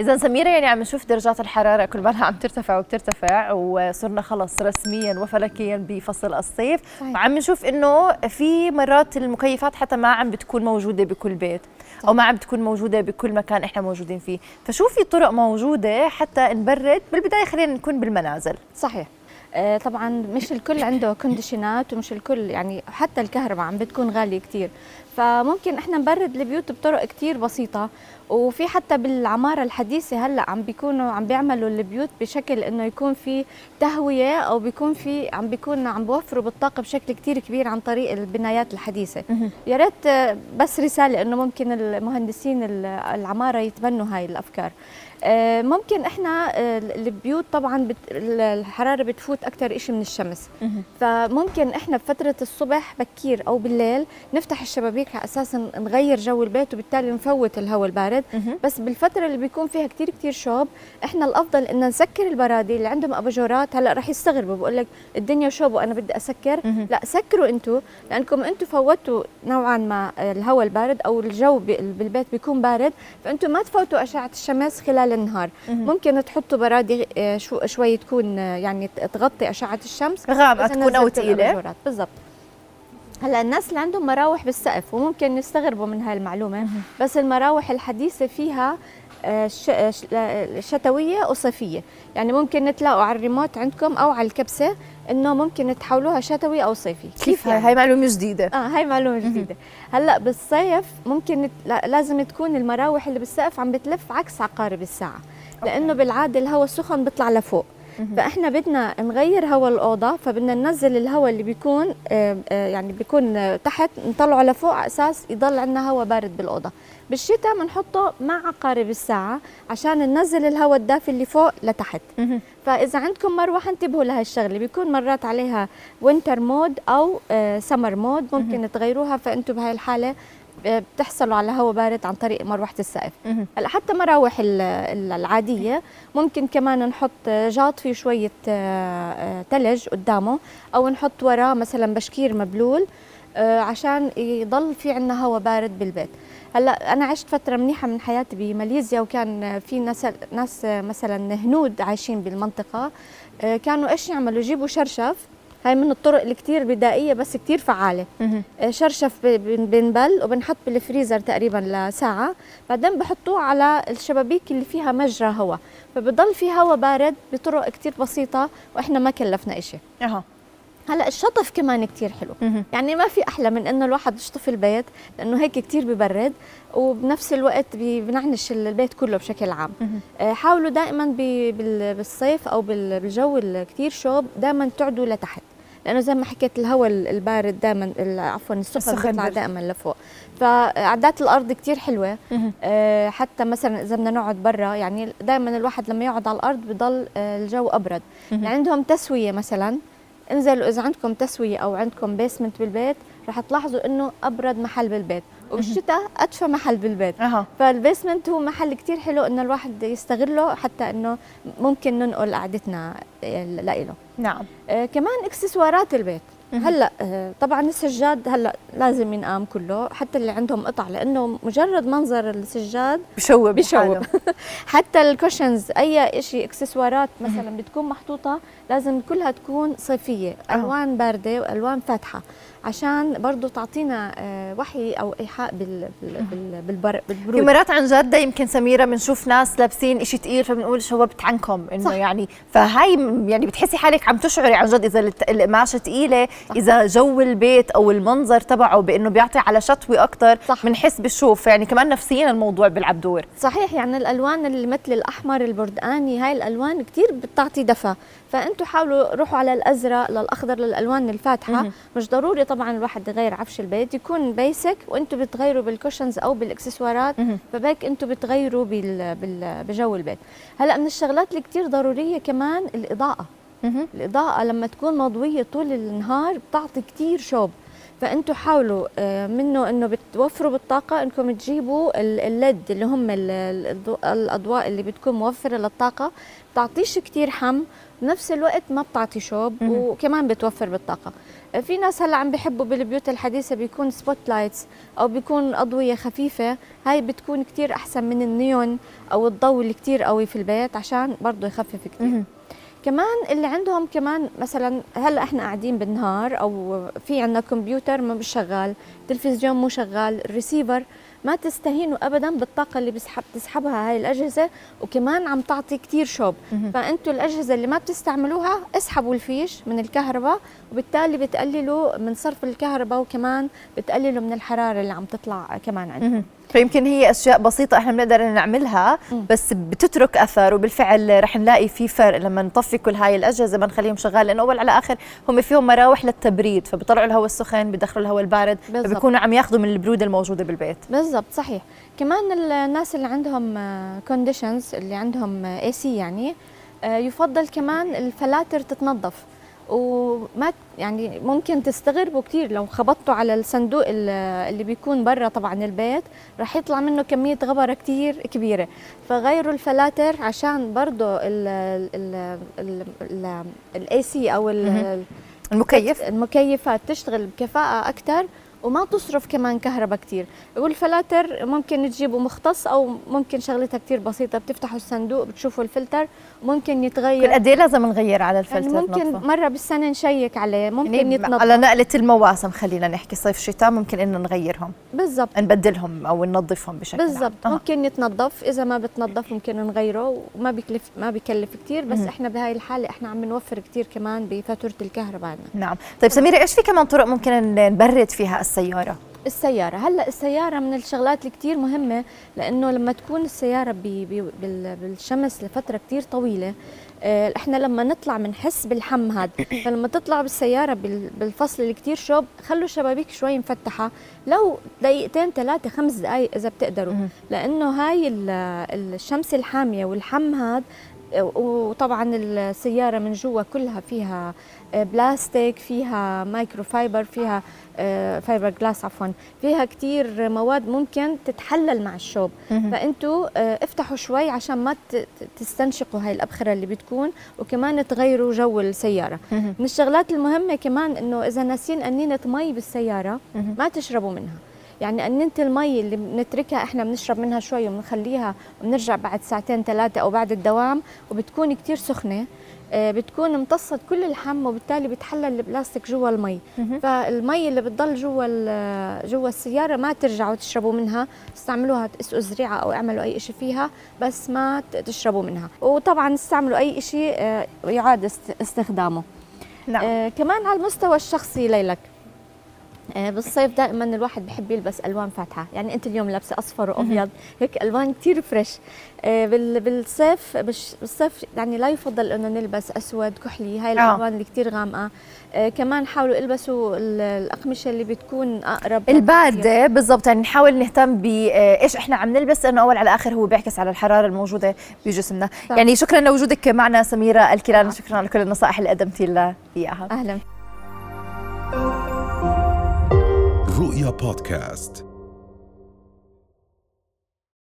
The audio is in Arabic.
إذا سميرة يعني عم نشوف درجات الحرارة كل مرة عم ترتفع وبترتفع وصرنا خلص رسميا وفلكيا بفصل الصيف. صحيح. وعم نشوف إنه في مرات المكيفات حتى ما عم بتكون موجودة بكل بيت أو ما عم بتكون موجودة بكل مكان إحنا موجودين فيه. فشو في طرق موجودة حتى نبرد؟ بالبداية خلينا نكون بالمنازل. صحيح. طبعا مش الكل عنده كونديشنات ومش الكل يعني حتى الكهرباء عم بتكون غالية كتير. فممكن إحنا نبرد البيوت بطرق كتير بسيطة وفي حتى بالعمارة الحديثة هلأ عم بيكونوا عم بيعملوا البيوت بشكل إنه يكون في تهوية أو بيكون في عم بيكون عم بوفروا بالطاقة بشكل كتير كبير عن طريق البنايات الحديثة. يا ريت آه، بس رسالة إنه ممكن المهندسين ال- العمارة يتبنوا هاي الأفكار. آه، ممكن إحنا آه، البيوت طبعا بت... الحرارة بتفوت أكثر إشي من الشمس. فممكن إحنا بفتره الصبح بكير أو بالليل نفتح الشبابيك على أساس نغير جو البيت وبالتالي نفوت الهواء البارد. بس بالفترة اللي بيكون فيها كتير كتير شوب إحنا الأفضل إن نسكر البرادي اللي عندهم أباجورات. هلأ رح يستغربوا بقول لك الدنيا شوب وأنا بدي أسكر. لأ سكروا أنتم لأنكم أنتم فوتوا نوعا ما الهواء البارد أو الجو بالبيت بيكون بارد. فانتم ما تفوتوا أشعة الشمس خلال النهار. ممكن تحطوا برادي آه، شو شوي تكون آه، يعني تغطي أشعة الشمس. غامقة بس تكون تقيلة. الأباجورات. بالضبط. هلا الناس اللي عندهم مراوح بالسقف وممكن يستغربوا من هاي المعلومه بس المراوح الحديثة فيها آه، شتوية وصيفيه يعني ممكن تلاقوا على الريموت عندكم أو على الكبسة إنه ممكن تحولوها شتوي أو صيفي. كيف هاي يعني؟ هاي معلومة جديدة. آه هاي معلومة جديدة. هلأ بالصيف ممكن لازم تكون المراوح اللي بالسقف عم بتلف عكس عقارب الساعة لأنه بالعادة الهواء السخن بيطلع لفوق. فإحنا بدنا نغير هواء الأوضة فبدنا ننزل الهواء اللي بيكون آه، آه، يعني بيكون تحت نطلعه لفوق على أساس يضل عندنا هواء بارد بالأوضة. بالشتاء بنحطه مع عقارب الساعة عشان ننزل الهواء الدافي اللي فوق لتحت. فإذا عندكم مروحة انتبهوا لهي الشغلة بيكون مرات عليها winter mode أو summer mode ممكن تغيروها فأنتم بهاي الحالة آه، بتحصلوا على هواء بارد عن طريق مروحة السقف هلا حتى مراوح ال- ال- العادية ممكن كمان نحط آه، جاط فيه شوية آه، آه، تلج قدامه أو نحط وراه مثلا بشكير مبلول آه، عشان يضل في عنا هواء بارد بالبيت. هلا أنا عشت فترة منيحة من حياتي بماليزيا وكان في ناس ناس مثلا هنود عايشين بالمنطقة آه، كانوا إيش يعملوا؟ يجيبوا شرشف. هاي من الطرق اللي كتير بدائية بس كتير فعالة. آه، شرشف بنبل وبنحط بالفريزر تقريبا لساعة. بعدين بحطوه على الشبابيك اللي فيها مجرى هواء فبضل في هواء بارد بطرق كتير بسيطة وإحنا ما كلفنا إشي. أها. هلا الشطف كمان كتير حلو. مهم. يعني ما في أحلى من إنه الواحد يشطف البيت لأنه هيك كتير ببرد وبنفس الوقت بنعنش البيت كله بشكل عام. آه، حاولوا دائما بالصيف أو بال- بالجو الكتير شوب دائما تعدوا لتحت. لأنه زي ما حكيت الهواء البارد دائما عفوا السخن بيطلع. دائما لفوق. فعدات الأرض كتير حلوة. آه، حتى مثلا إذا بدنا نقعد برا يعني دائما الواحد لما يقعد على الأرض بضل آه، الجو أبرد. يعني عندهم تسوية مثلا انزلوا إذا عندكم تسوية أو عندكم بيسمنت بالبيت رح تلاحظوا إنه أبرد محل بالبيت. وبالشتاء ادفى محل بالبيت. أها. فالبيسمنت هو محل كتير حلو إنه الواحد يستغله حتى إنه ممكن ننقل قعدتنا لإله. نعم. آه كمان إكسسوارات البيت. هلأ آه طبعا السجاد هلأ لازم ينقام كله حتى اللي عندهم قطع لأنه مجرد منظر السجاد بشوب بشوب. حتى ال cushions أي شيء إكسسوارات مثلا بتكون محطوطة لازم كلها تكون صيفية. ألوان باردة وألوان فاتحة عشان برضو تعطينا آه، وحي أو إيحاء بال بال بال بالبر في بالبرود. مرات عن جد يمكن سميرة بنشوف ناس لابسين شيء ثقيل فبنقول شوبت عنكم إنه. يعني فهاي م- يعني بتحسي حالك عم تشعري عن جد إذا القماشه ثقيله إذا جو البيت أو المنظر تبعه بإنه بيعطي على شتوي أكثر. بنحس بالشوب. يعني كمان نفسيا الموضوع بيلعب دور. صحيح يعني الألوان اللي مثل الأحمر البردقاني هاي الألوان كتير بتعطي دفى. فأنتوا حاولوا روحوا على الأزرق للأخضر للألوان الفاتحة. مش ضروري طبعا الواحد يغير عفش البيت يكون basic وانتوا بتغيروا بال cushions أو بالإكسسوارات. فهيك أنتوا بتغيروا بال... بال... بجو البيت هلأ من الشغلات اللي كتير ضرورية كمان الإضاءة مهم. الإضاءة لما تكون مضوية طول النهار بتعطي كتير شوب فانتم حاولوا آه، منه انه بتوفروا بالطاقة انكم تجيبوا ال LED اللي هم الأضواء اللي بتكون موفرة للطاقة بتعطيش كثير حم بنفس الوقت ما بتعطي شوب وكمان بتوفر بالطاقة. آه، في ناس هلأ عم بيحبوا بالبيوت الحديثة بيكون spotlights أو بيكون أضوية خفيفة. هاي بتكون كثير أحسن من النيون أو الضوء اللي كثير قوي في البيت عشان برضه يخفف كثير كمان اللي عندهم كمان مثلا هلأ إحنا قاعدين بالنهار أو في عندنا كمبيوتر ما مش شغال تلفزيون مو شغال الريسيفر ما تستهينوا ابدا بالطاقة اللي بسحب تسحبها هاي الأجهزة وكمان عم تعطي كثير شوب. فأنتوا الأجهزة اللي ما بتستعملوها اسحبوا الفيش من الكهرباء وبالتالي بتقللوا من صرف الكهرباء وكمان بتقللوا من الحرارة اللي عم تطلع كمان عندكم. فيمكن هي أشياء بسيطة إحنا بنقدر نعملها بس بتترك أثر وبالفعل رح نلاقي في فرق لما نطفي كل هاي الأجهزة ما نخليهم شغال لأنه أول على آخر هم فيهم مراوح للتبريد فبيطلعوا الهواء السخن بدخلوا الهواء البارد بالزبط. فبيكونوا عم ياخذوا من البرودة الموجودة بالبيت. بالضبط صحيح. كمان الناس اللي عندهم conditions اللي عندهم AC يعني آه، يفضل كمان الفلاتر تتنظف. وما يعني ممكن تستغربوا كثير لو خبطتوا على الصندوق اللي بيكون برا طبعا البيت رح يطلع منه كمية غبرة كثير كبيرة. فغيروا الفلاتر عشان برضه ال AC أو المكيف. المكيفات تشتغل بكفاءة أكثر وما تصرف كمان كهرباء كثير والفلاتر ممكن تجيبوا مختص أو ممكن شغلتها كثير بسيطة. بتفتحوا الصندوق بتشوفوا الفلتر ممكن يتغير. كل قد إيه لازم نغير على الفلتر يعني ممكن ننظفه. مرة بالسنة نشيك عليه ممكن يعني يتنظف. على نقلة المواسم خلينا نحكي. صيف شتاء ممكن إنه نغيرهم. بالضبط. نبدلهم أو ننظفهم بشكل بالضبط. ممكن يتنظف. إذا ما بتنظف ممكن نغيره وما بيكلف ما بيكلف كثير بس مم. إحنا بهاي الحالة إحنا عم نوفر كثير كمان بفاتورة الكهرباء. نعم. طيب سميرة إيش في كمان طرق ممكن نبرد فيها السيارة؟ السيارة. هلا السيارة من الشغلات اللي كثير مهمة لأنه لما تكون السيارة بي بي بالشمس لفترة كثير طويلة آه، إحنا لما نطلع بنحس بالحم هذا فلما تطلعوا بالسيارة بالفصل اللي كثير شوب خلوا الشبابيك شوي مفتحة. لو دقيقتين ثلاثة خمس دقائق إذا بتقدروا. لأنه هاي الشمس الحامية والحم هذا وطبعا السيارة من جوا كلها فيها آه، بلاستيك فيها مايكرو فايبر فيها فايبر جلاس عفوا. فيها كثير مواد ممكن تتحلل مع الشوب. فأنتوا آه، افتحوا شوي عشان ما تستنشقوا هاي الأبخرة اللي بتكون وكمان تغيروا جو السيارة. من الشغلات المهمة كمان إنه إذا ناسين قنينه مي بالسيارة ما تشربوا منها. يعني قنينه المي اللي بنتركها إحنا بنشرب منها شوي وبنخليها وبنرجع بعد ساعتين ثلاثة أو بعد الدوام وبتكون كثير سخنة آه، بتكون امتصت كل الحم وبالتالي بتحلل البلاستيك جوا المي. فالمي اللي بتضل جوا جوا السيارة ما ترجعوا تشربوا منها استعملوها تسقوا زريعه أو اعملوا أي شيء فيها بس ما تشربوا منها. وطبعا استعملوا أي شيء آه، يعاد استخدامه. نعم. آه كمان على المستوى الشخصي ليلك. بالصيف دائما الواحد بحب يلبس ألوان فاتحة. يعني أنت اليوم لابسة أصفر وأبيض هيك ألوان كثير فريش. آه، بالصيف بالصيف يعني لا يفضل إنه نلبس أسود كحلي هاي آه. الألوان اللي كثير غامقة. كمان حاولوا البسوا الأقمشة اللي بتكون أقرب الباردة بالضبط. يعني نحاول نهتم بايش إحنا عم نلبس لأنه أول على آخر هو بيعكس على الحرارة الموجودة بجسمنا. يعني شكرا لوجودك معنا سميرة الكيلان شكرا على كل النصائح اللي قدمتي لنا اياها أهلا. رؤيا بودكاست